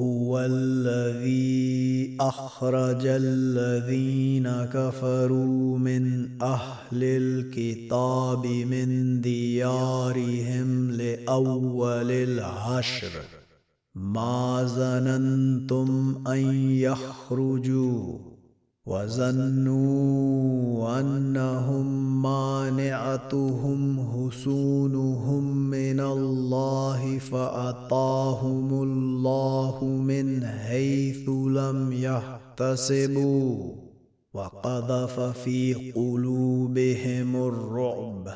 هو الذي أخرج الذين كفروا من أهل الكتاب من ديارهم لأول العشر. ما ظننتم أن يخرجوا وظنوا أنهم مانعتهم حصونهم من الله فاتاهم الله من حيث لم يحتسبوا. وقذف في قلوبهم الرعب.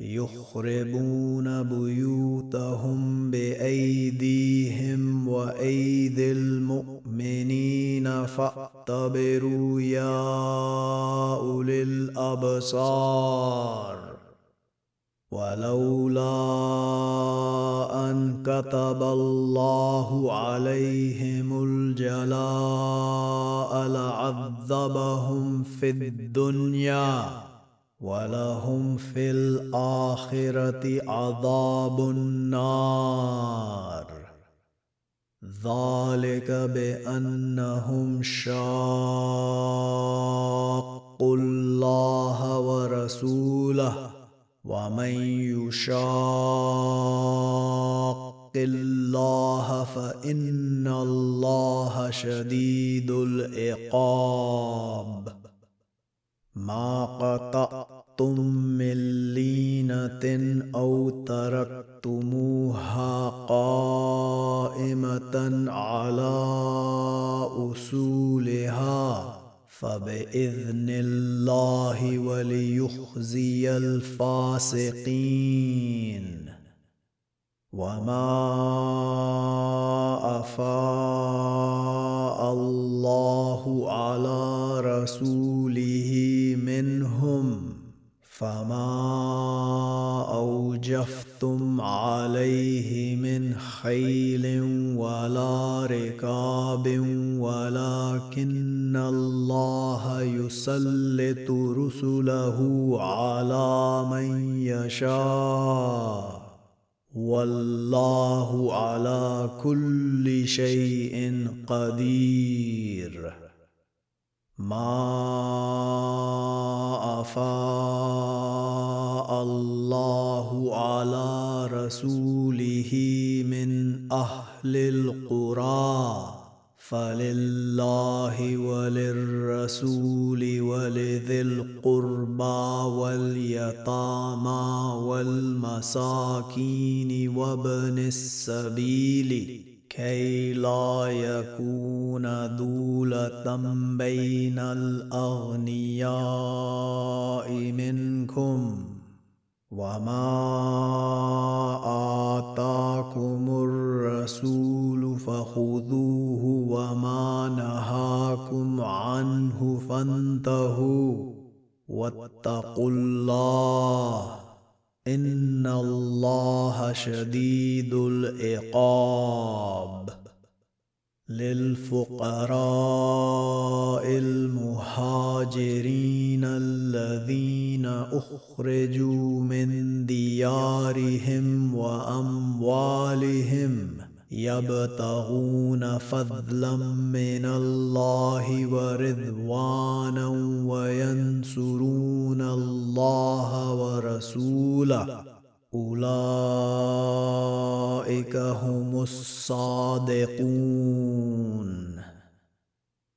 يخربون بيوتهم بأيديهم وأيدي المؤمنين فاعتبروا يا أولي الأبصار. ولولا أن كتب الله عليهم الجلاء لعذبهم في الدنيا. ولهم في الآخرة عذاب النار. ذلك بأنهم شاقوا الله ورسوله ومن يشاق الله فإن الله شديد العقاب. ما قطعتم من لينة أو تركتموها قائمة على أصولها فبإذن الله وليخزي الفاسقين وما أفاء الله على رسوله فما اوجفتم عليه من خيل ولا ركاب ولكن الله يسلط رسله على من يشاء والله على كل شيء قدير. ما افاء رسوله من أهل القرى. فلله وللرسول ولذي القربى واليتامى والمساكين وابن السبيل. كي لا يكون دولة بين الأغنياء منكم. وما واتقوا الله إن الله شديد العقاب للفقراء المهاجرين الذين أخرجوا من ديارهم وأموالهم يبتغون فضلا من الله ورضوانا وينصرون الله ورسوله. أولئك هم الصادقون.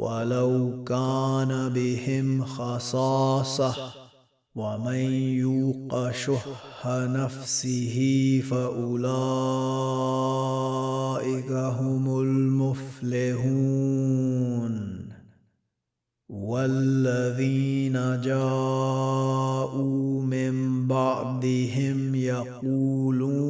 ولو كان بهم خصاصة ومن يوق شح نفسه فأولئك هم المفلحون. والذين جاءوا من بعدهم يقولون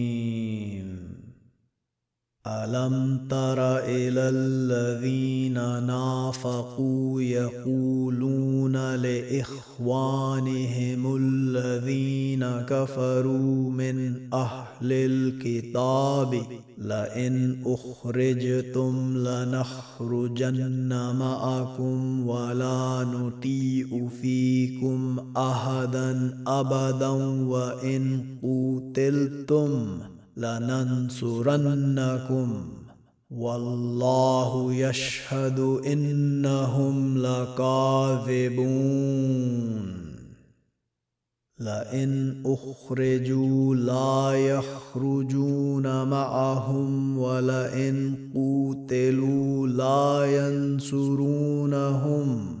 الم تر إلى الذين نافقوا يقولون لاخوانهم الذين كفروا من أهل الكتاب لئن اخرجتم لنخرجن معكم ولا نطيع فيكم احدا ابدا وان قتلتم لننصرنكم. والله يشهد إنهم لكاذبون. لئن أخرجوا لا يخرجون معهم ولئن قوتلوا لا ينصرونهم.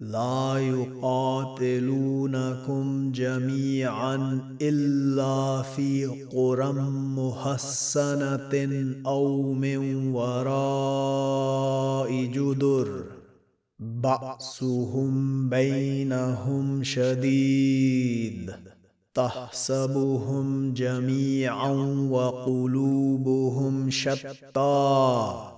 لا يقاتلونكم جميعا إلا في قرى محسنه أو من وراء جدر. بأسهم بينهم شديد. تحسبهم جميعا وقلوبهم شتى.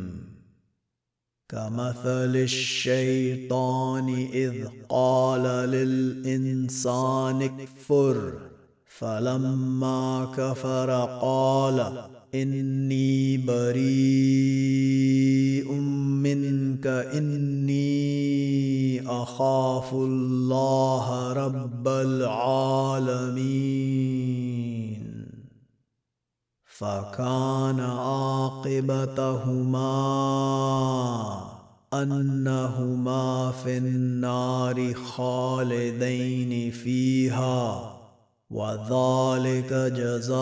كمثل الشيطان إذ قال للإنسان اكفر. فلما كفر قال إني بريء منك إني أخاف الله رب العالمين. فكان عاقبتهما أنهما في النار خالدين فيها وذلك جزاء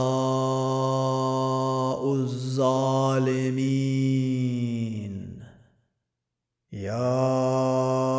الظالمين. يا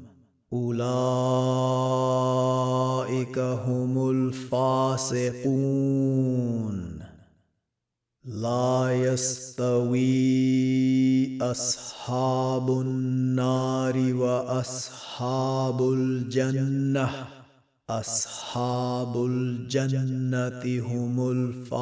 أولئك هم الفاسقون. لا يستوي أصحاب النار وأصحاب الجنة. أصحاب الجنة هم الفائزون.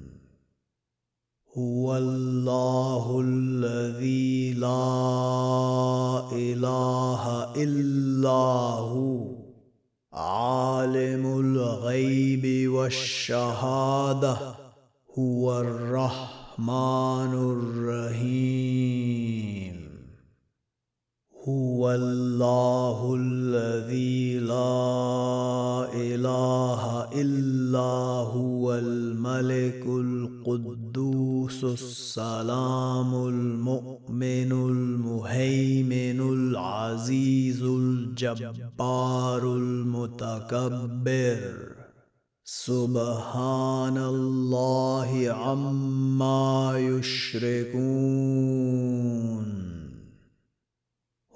هو الله الذي لا إله إلا هو عالم الغيب والشهادة هو الرحمن الرحيم. هو الله الذي لا إله إلا هو الملك القدوس السلام المؤمن المهيمن العزيز الجبار المتكبر. سبحان الله عما يشركون.